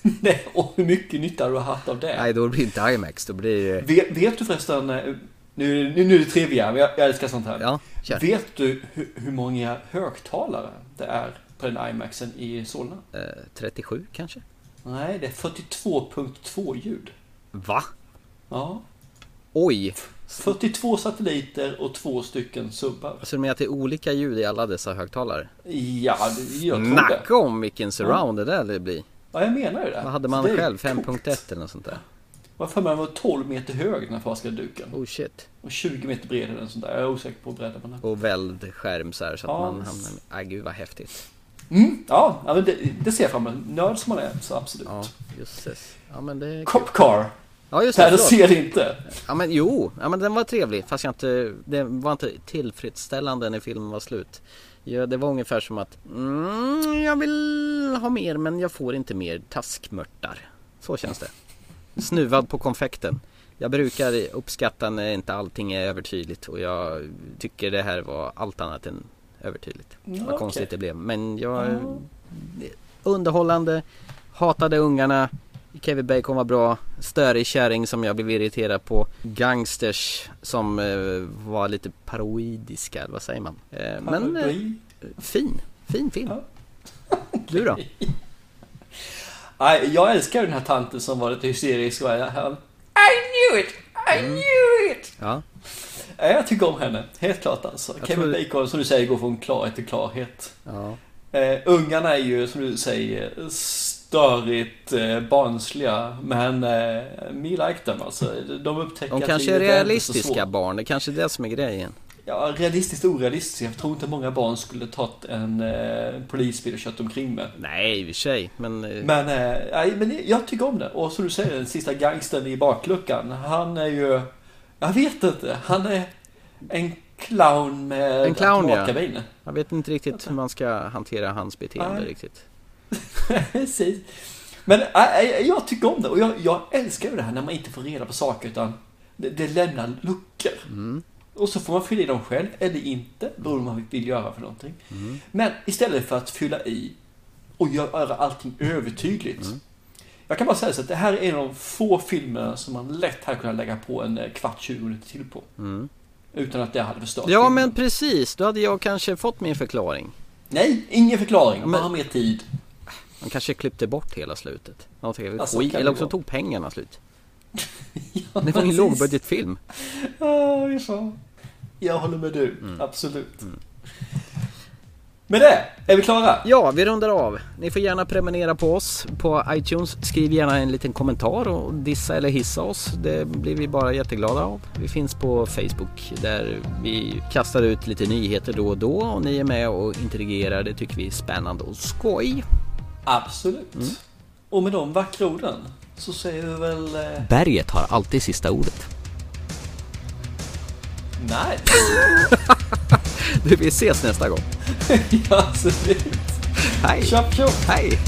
Nej, och hur mycket nytta har du haft av det?
Nej, då blir det inte IMAX. Då blir.
Vet, vet du förresten, eh, nu, nu, nu är det trivia, men jag, jag älskar sånt här.
Ja, kör.
Vet du hur, hur många högtalare det är på den IMAXen i Solna?
Eh, 37 kanske?
Nej, det är 42.2 ljud.
Va?
Ja.
Oj!
42 satelliter och två stycken subbar.
Så du menar att det är olika ljud i alla dessa högtalare?
Ja, det- jag tror det.
Snacka om vilken surround det där det blir.
Ja, jag menar ju det.
Vad hade man
det
själv?
coolt.
5.1 eller något sånt där?
Vad för mig den var 12 meter hög den här duken.
Oh shit.
Och 20 meter bred eller sånt där. Jag är osäker på bredden på den.
Och välld skärm så här så att
Ja.
man hamnar... Aj gud vad häftigt.
Mm, ja, ja men det, det ser jag fram emot. Nörd som man är, så absolut.
Ja, jösses. Ja men det är.
Cop Car.
Ja just det, förlåt.
ser det inte.
Ja men jo, ja, men den var trevlig fast jag inte, den var inte tillfredsställande när filmen var slut. Ja, det var ungefär som att mm, jag vill ha mer men jag får inte mer taskmörtar. Så känns det. Snuvad på konfekten. Jag brukar uppskatta när inte allting är övertydligt och jag tycker det här var allt annat än övertydligt.
Ja,
Vad
okej.
konstigt det blev. Men jag... Underhållande, hatade ungarna, Kevin Bacon var bra, störig kärring som jag blev irriterad på, gangsters som eh, var lite parodiska, eller vad säger man? Eh, men eh, fin, fin film. Du då?
Nej, jag älskar den här tanten som var lite hysterisk och han, I knew it! I knew it!
Ja,
Ja, Jag tycker om henne, helt klart alltså.
Jag
Kevin
tror-
Bacon, som du säger, går från klarhet till klarhet.
ja.
Eh, ungarna är ju, som du säger, störigt eh, barnsliga. Men eh, me like them alltså. De upptäcker
De
att
kanske är realistiska
svårt.
barn, det kanske är det som är grejen.
Ja, realistiskt orealistiskt. Jag tror inte många barn skulle tagit en eh, polisbil och kört omkring med.
Nej, i och för sig, men... eh,
Men, eh, nej, men jag tycker om det. Och som du säger, den sista gangstern i bakluckan. Han är ju... Jag vet inte. Han är en clown med
En clown, ja. Jag vet inte riktigt hur man ska hantera hans beteende
Nej.
riktigt.
Precis. Men äh, jag tycker om det och jag, jag älskar ju det här när man inte får reda på saker utan det, det lämnar luckor.
Mm.
Och så får man fylla i dem själv eller inte, beroende på vad man vill göra för någonting.
Mm.
Men istället för att fylla i och göra allting övertydligt.
Mm.
Jag kan bara säga så att det här är en av de få filmer som man lätt hade kunnat lägga på en eh, kvart, 20 minuter till på.
Mm.
Utan att det hade förstört
Ja men precis, då hade jag kanske fått min förklaring.
Nej, ingen förklaring.
men-
Bara mer tid.
Han kanske klippte bort hela slutet. Tänkte,
Alltså,
skit, eller också tog pengarna slut.
Ja,
Det var ju en lågbudgetfilm.
Ja, Jag håller med du.
Mm.
Absolut. Med det, är vi klara?
Ja, vi rundar av. Ni får gärna prenumerera på oss på iTunes. Skriv gärna en liten kommentar och dissa eller hissa oss. Det blir vi bara jätteglada av. Vi finns på Facebook där vi kastar ut lite nyheter då och då och ni är med och interagerar. Det tycker vi är spännande och skoj.
Absolut.
Mm.
Och med de vackra orden så säger vi väl... Eh,
Berget har alltid sista ordet.
nej.
Du, vi ses nästa gång.
ja, absolut.
Hej!
Tjopp, tjopp.
Hej!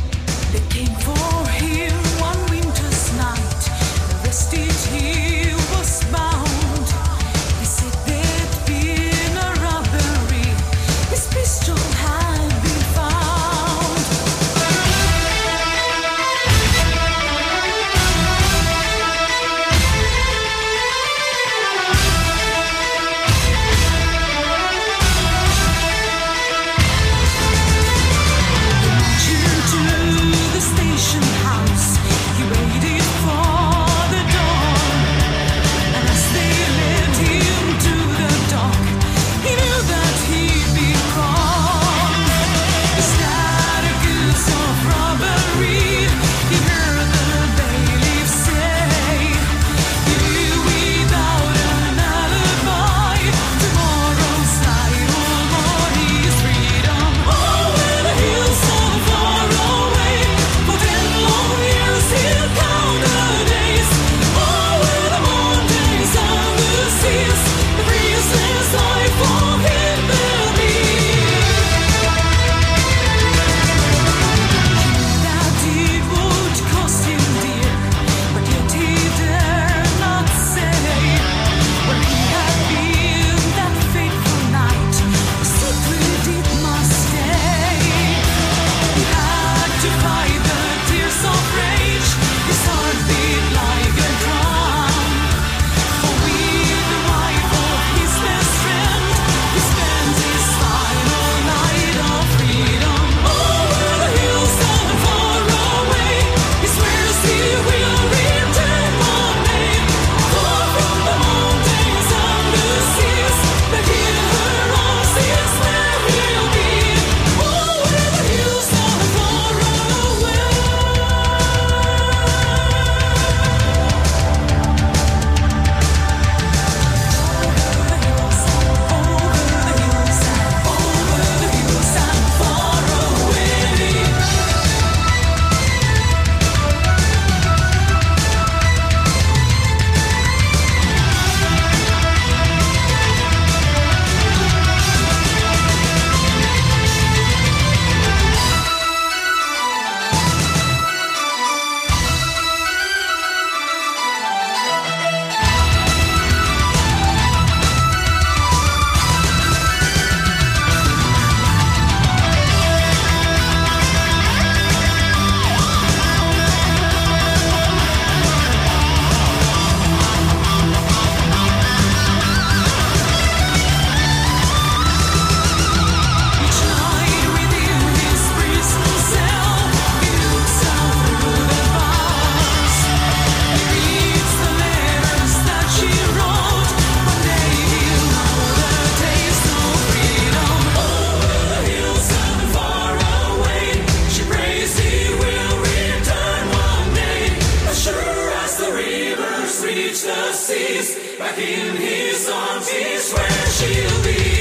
back in his arms is where she'll be.